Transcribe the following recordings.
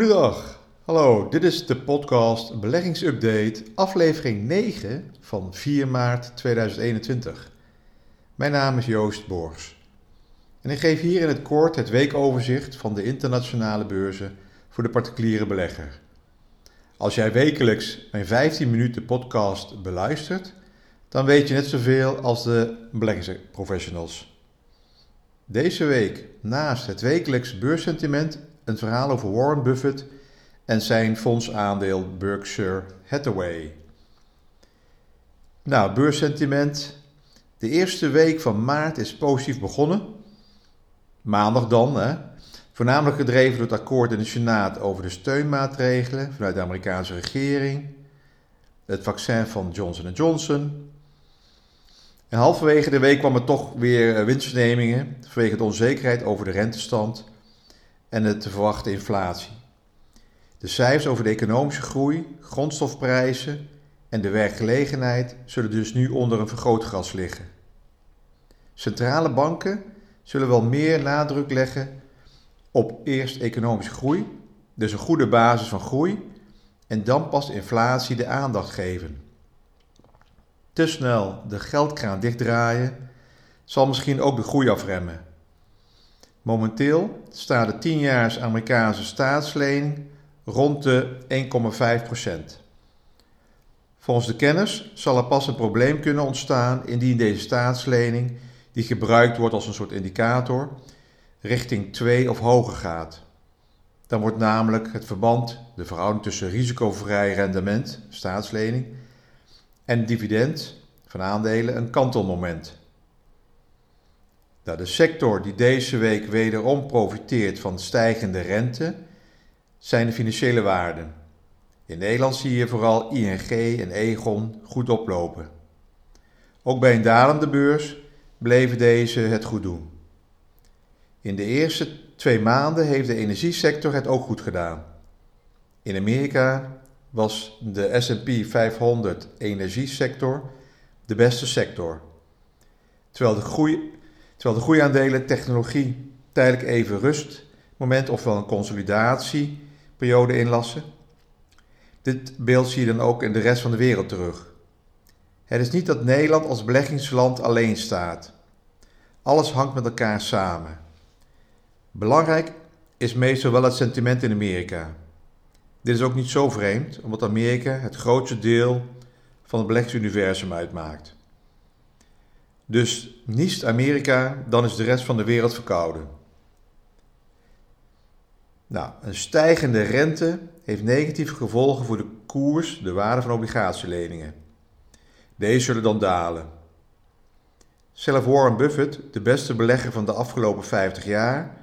Goedendag. Hallo, dit is de podcast Beleggingsupdate, aflevering 9 van 4 maart 2021. Mijn naam is Joost Boors. En ik geef hier in het kort het weekoverzicht van de internationale beurzen voor de particuliere belegger. Als jij wekelijks mijn 15 minuten podcast beluistert, dan weet je net zoveel als de beleggingsprofessionals. Deze week, naast het wekelijks beurssentiment, een verhaal over Warren Buffett en zijn fondsaandeel Berkshire Hathaway. Nou, beurssentiment. De eerste week van maart is positief begonnen. Maandag dan, hè. Voornamelijk gedreven door het akkoord in de Senaat over de steunmaatregelen vanuit de Amerikaanse regering, het vaccin van Johnson Johnson. En halverwege de week kwam er toch weer eh, winstvernemingen vanwege de onzekerheid over de rentestand en de te verwachten inflatie. De cijfers over de economische groei, grondstofprijzen en de werkgelegenheid zullen dus nu onder een vergrootglas liggen. Centrale banken zullen wel meer nadruk leggen op eerst economische groei, dus een goede basis van groei, en dan pas inflatie de aandacht geven. Te snel de geldkraan dichtdraaien zal misschien ook de groei afremmen. Momenteel staat de 10-jaars Amerikaanse staatslening rond de 1,5%. Volgens de kennis zal er pas een probleem kunnen ontstaan indien deze staatslening, die gebruikt wordt als een soort indicator, richting 2 of hoger gaat. Dan wordt namelijk het verband, de verhouding tussen risicovrij rendement, staatslening, en dividend van aandelen een kantelmoment. Nou, de sector die deze week wederom profiteert van stijgende rente zijn de financiële waarden. In Nederland zie je vooral ING en Egon goed oplopen. Ook bij een dalende beurs bleven deze het goed doen. In de eerste twee maanden heeft de energiesector het ook goed gedaan. In Amerika was de SP 500 energiesector de beste sector. Terwijl de, groei, terwijl de groeiaandelen technologie tijdelijk even rust, moment ofwel een consolidatieperiode inlassen. Dit beeld zie je dan ook in de rest van de wereld terug. Het is niet dat Nederland als beleggingsland alleen staat. Alles hangt met elkaar samen. Belangrijk is meestal wel het sentiment in Amerika. Dit is ook niet zo vreemd, omdat Amerika het grootste deel van het beleggingsuniversum uitmaakt. Dus niest Amerika, dan is de rest van de wereld verkouden. Nou, een stijgende rente heeft negatieve gevolgen voor de koers, de waarde van obligatieleningen. Deze zullen dan dalen. Zelf Warren Buffett, de beste belegger van de afgelopen 50 jaar,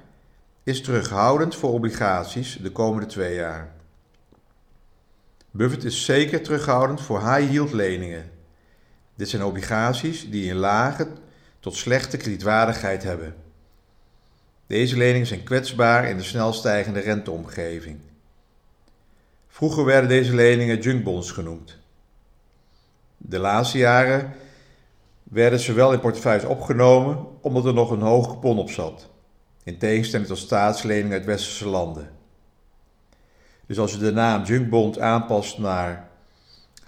is terughoudend voor obligaties de komende twee jaar. Buffett is zeker terughoudend voor high-yield leningen. Dit zijn obligaties die een lage tot slechte kredietwaardigheid hebben. Deze leningen zijn kwetsbaar in de snel stijgende renteomgeving. Vroeger werden deze leningen junkbonds genoemd. De laatste jaren werden ze wel in portefeuilles opgenomen omdat er nog een hoog coupon op zat, in tegenstelling tot staatsleningen uit westerse landen. Dus als je de naam Junkbond aanpast naar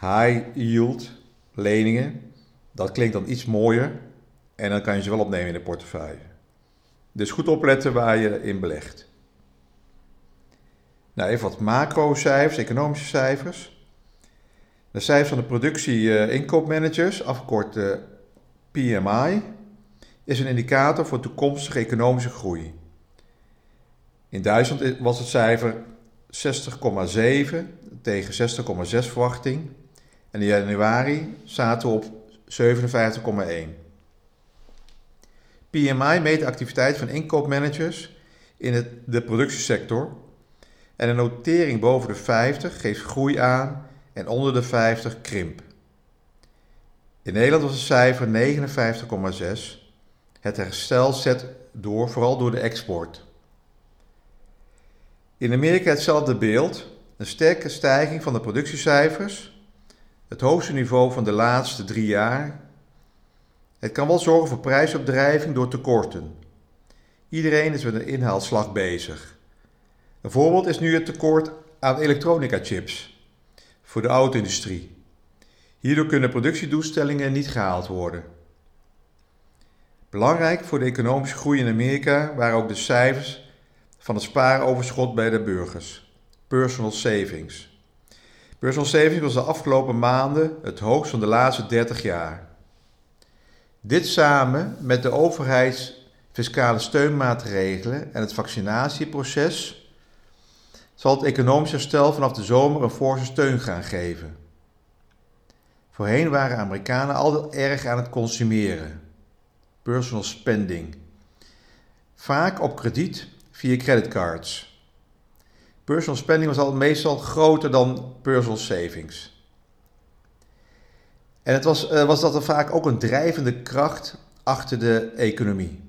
high yield leningen, dat klinkt dan iets mooier en dan kan je ze wel opnemen in de portefeuille. Dus goed opletten waar je in belegt. Nou, even wat macro-cijfers, economische cijfers. De cijfers van de productie-inkoopmanagers, afgekort de PMI, is een indicator voor toekomstige economische groei. In Duitsland was het cijfer 60,7 tegen 60,6 verwachting. En in januari zaten we op 57,1. PMI meet de activiteit van inkoopmanagers in het, de productiesector. En een notering boven de 50 geeft groei aan en onder de 50 krimp. In Nederland was het cijfer 59,6. Het herstel zet door, vooral door de export. In Amerika hetzelfde beeld, een sterke stijging van de productiecijfers, het hoogste niveau van de laatste drie jaar. Het kan wel zorgen voor prijsopdrijving door tekorten. Iedereen is met een inhaalslag bezig. Een voorbeeld is nu het tekort aan elektronica-chips voor de auto-industrie. Hierdoor kunnen productiedoelstellingen niet gehaald worden. Belangrijk voor de economische groei in Amerika waren ook de cijfers van het spaaroverschot bij de burgers, personal savings. Personal savings was de afgelopen maanden het hoogst van de laatste 30 jaar. Dit samen met de overheidsfiscale steunmaatregelen en het vaccinatieproces zal het economisch herstel vanaf de zomer een forse steun gaan geven. Voorheen waren Amerikanen altijd erg aan het consumeren. Personal spending. Vaak op krediet via creditcards. Personal spending was al meestal groter dan personal savings. En het was, uh, was dat vaak ook een drijvende kracht achter de economie.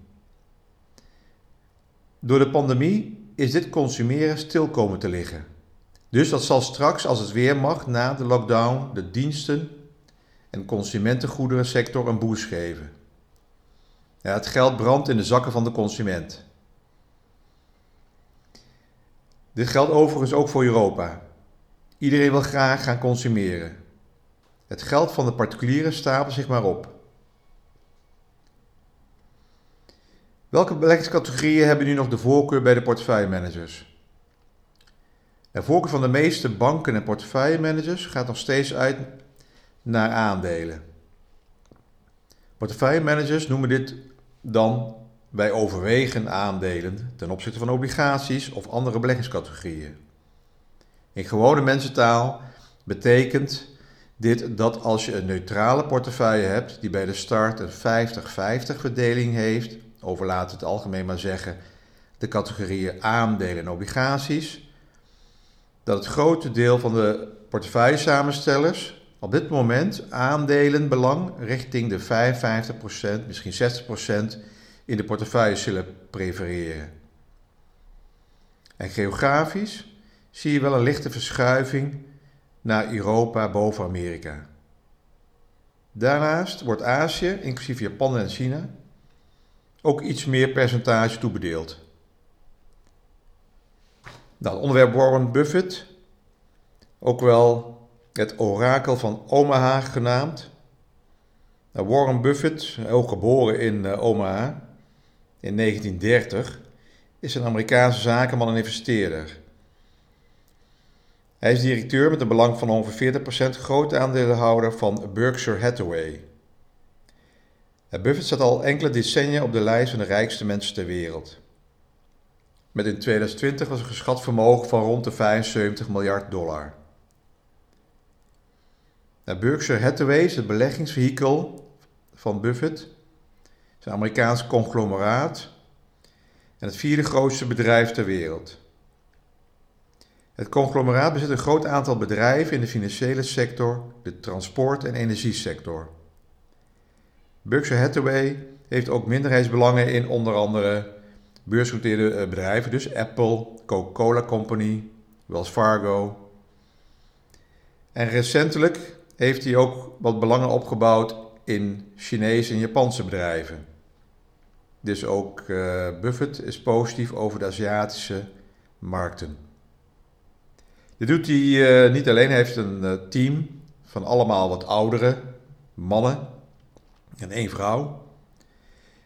Door de pandemie is dit consumeren stil komen te liggen. Dus dat zal straks, als het weer mag, na de lockdown, de diensten en consumentengoederensector een boost geven. Ja, het geld brandt in de zakken van de consument. Dit geldt overigens ook voor Europa. Iedereen wil graag gaan consumeren. Het geld van de particulieren stapelt zich maar op. Welke beleggingscategorieën hebben nu nog de voorkeur bij de portefeuillemanagers? De voorkeur van de meeste banken en portefeuillemanagers gaat nog steeds uit naar aandelen. Portefeuillemanagers noemen dit dan bij overwegen aandelen ten opzichte van obligaties of andere beleggingscategorieën. In gewone mensentaal betekent dit dat als je een neutrale portefeuille hebt die bij de start een 50-50 verdeling heeft, over laten het algemeen maar zeggen de categorieën aandelen en obligaties, dat het grote deel van de portefeuillesamenstellers op dit moment aandelenbelang richting de 55%, misschien 60% in de portefeuille zullen prefereren. En geografisch zie je wel een lichte verschuiving naar Europa boven Amerika. Daarnaast wordt Azië, inclusief Japan en China, ook iets meer percentage toebedeeld. Nou, het onderwerp Warren Buffett, ook wel het orakel van Omaha genaamd. Nou, Warren Buffett, ook geboren in uh, Omaha in 1930, is een Amerikaanse zakenman en investeerder. Hij is directeur met een belang van ongeveer 40% grote aandeelhouder van Berkshire Hathaway. Buffett staat al enkele decennia op de lijst van de rijkste mensen ter wereld. Met in 2020 was een geschat vermogen van rond de 75 miljard dollar. Berkshire Hathaway is het beleggingsvehikel van Buffett. Is een Amerikaans conglomeraat en het vierde grootste bedrijf ter wereld. Het conglomeraat bezit een groot aantal bedrijven in de financiële sector, de transport- en energiesector. Berkshire Hathaway heeft ook minderheidsbelangen in onder andere beursgenoteerde eh, bedrijven, dus Apple, Coca-Cola Company, Wells Fargo. En recentelijk heeft hij ook wat belangen opgebouwd in Chinese en Japanse bedrijven. Dus ook uh, Buffett is positief over de Aziatische markten. Dit doet hij uh, niet alleen, hij heeft een uh, team van allemaal wat oudere mannen en één vrouw.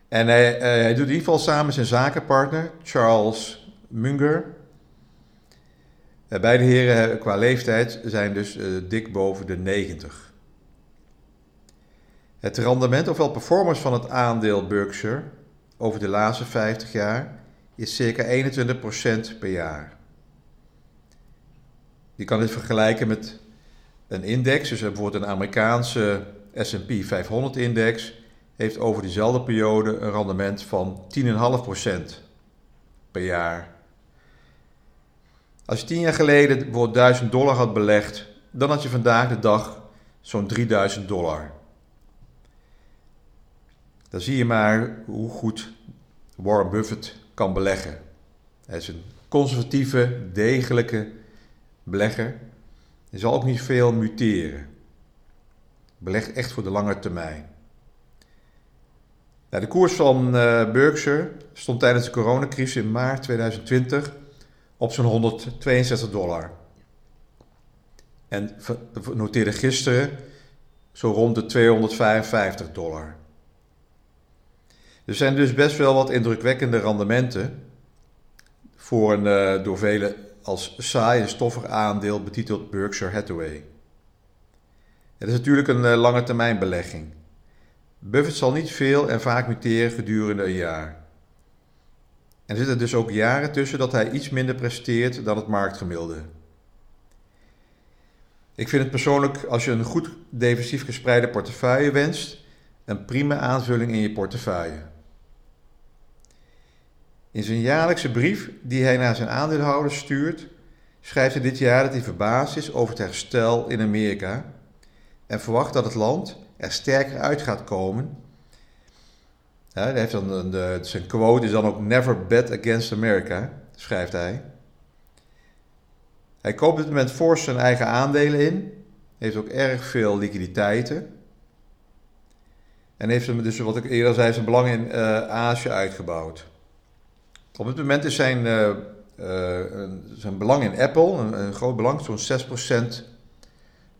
En hij, hij doet in ieder geval samen zijn zakenpartner Charles Munger eh, beide heren qua leeftijd zijn dus dik boven de 90. Het rendement, ofwel performance van het aandeel Berkshire over de laatste 50 jaar is circa 21% per jaar. Je kan dit vergelijken met een index, dus bijvoorbeeld een Amerikaanse S&P 500 index heeft over diezelfde periode een rendement van 10,5% per jaar. Als je tien jaar geleden bijvoorbeeld 1000 dollar had belegd, dan had je vandaag de dag zo'n 3000 dollar. Dan zie je maar hoe goed Warren Buffett kan beleggen. Hij is een conservatieve, degelijke belegger. Hij zal ook niet veel muteren. Belegt echt voor de lange termijn. Nou, de koers van uh, Berkshire stond tijdens de coronacrisis in maart 2020 op zo'n 162 dollar. En noteerde gisteren zo rond de 255 dollar. Er zijn dus best wel wat indrukwekkende rendementen voor een uh, door velen als saai en stoffig aandeel betiteld Berkshire Hathaway. Het is natuurlijk een uh, lange termijn belegging. Buffett zal niet veel en vaak muteren gedurende een jaar. Er zitten dus ook jaren tussen dat hij iets minder presteert dan het marktgemiddelde. Ik vind het persoonlijk, als je een goed defensief gespreide portefeuille wenst, een prima aanvulling in je portefeuille. In zijn jaarlijkse brief die hij naar zijn aandeelhouders stuurt, schrijft hij dit jaar dat hij verbaasd is over het herstel in Amerika en verwacht dat het land er sterker uit gaat komen. Ja, heeft dan de, zijn quote is dan ook Never bet against America, schrijft hij. Hij koopt op dit moment fors zijn eigen aandelen in, heeft ook erg veel liquiditeiten. En heeft hem dus, wat ik eerder zei, zijn belang in uh, Azië uitgebouwd. Op dit moment is zijn, uh, uh, zijn belang in Apple, een, een groot belang, zo'n 6%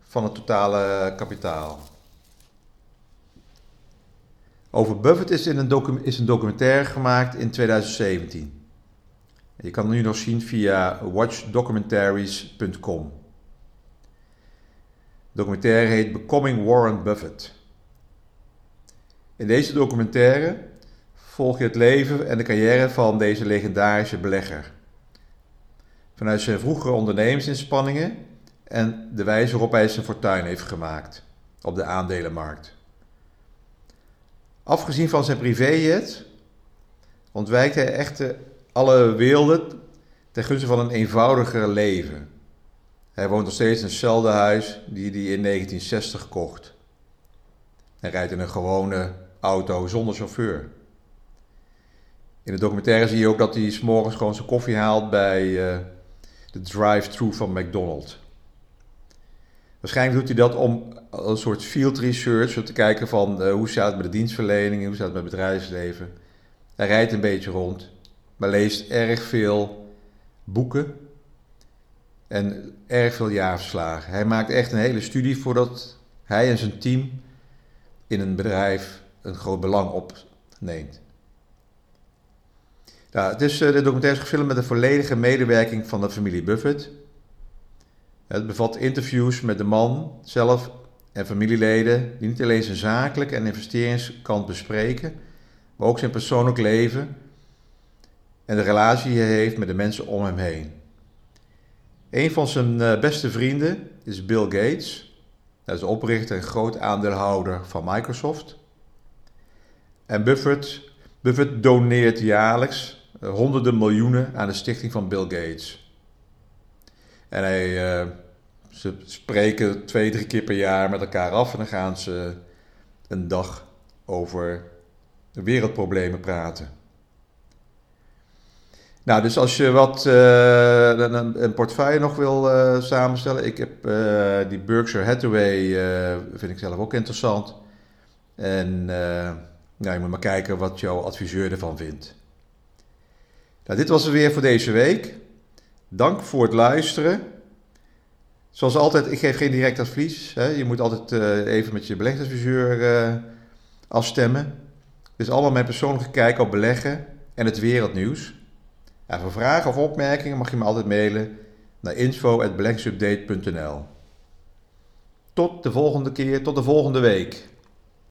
van het totale kapitaal. Over Buffett is, in een, is een documentaire gemaakt in 2017. Je kan het nu nog zien via watchdocumentaries.com. De documentaire heet Becoming Warren Buffett. In deze documentaire volg je het leven en de carrière van deze legendarische belegger. Vanuit zijn vroegere ondernemersinspanningen en de wijze waarop hij zijn fortuin heeft gemaakt op de aandelenmarkt. Afgezien van zijn privéjet ontwijkt hij echter alle weelden ten gunste van een eenvoudiger leven. Hij woont nog steeds in hetzelfde huis die hij in 1960 kocht. Hij rijdt in een gewone auto zonder chauffeur. In de documentaire zie je ook dat hij s'morgens gewoon zijn koffie haalt bij uh, de drive-thru van McDonald's. Waarschijnlijk doet hij dat om een soort field research, om te kijken van uh, hoe staat het met de dienstverlening, hoe staat het met het bedrijfsleven. Hij rijdt een beetje rond, maar leest erg veel boeken en erg veel jaarverslagen. Hij maakt echt een hele studie voordat hij en zijn team in een bedrijf een groot belang opneemt. Het is, de documentaire is gefilmd met een volledige medewerking van de familie Buffett. Het bevat interviews met de man zelf en familieleden die niet alleen zijn zakelijke en investeringskant bespreken, maar ook zijn persoonlijk leven en de relatie die hij heeft met de mensen om hem heen. Een van zijn eh, beste vrienden is Bill Gates. Hij is oprichter en groot aandeelhouder van Microsoft. En Buffett, Buffett doneert jaarlijks eh, honderden miljoenen aan de stichting van Bill Gates. En hij, uh, ze spreken twee, drie keer per jaar met elkaar af en dan gaan ze een dag over wereldproblemen praten. Nou, dus als je wat uh, een, een, portefeuille nog wil samenstellen, ik heb die Berkshire Hathaway, vind ik zelf ook interessant. En nou, je moet maar kijken wat jouw adviseur ervan vindt. Nou, dit was het weer voor deze week. Dank voor het luisteren. Zoals altijd, ik geef geen direct advies. Hè. Je moet altijd even met je beleggingsadviseur afstemmen. Dit is allemaal mijn persoonlijke kijk op beleggen en het wereldnieuws. Ja, voor vragen of opmerkingen mag je me altijd mailen naar info.beleggingsupdate.nl. Tot de volgende keer, tot de volgende week.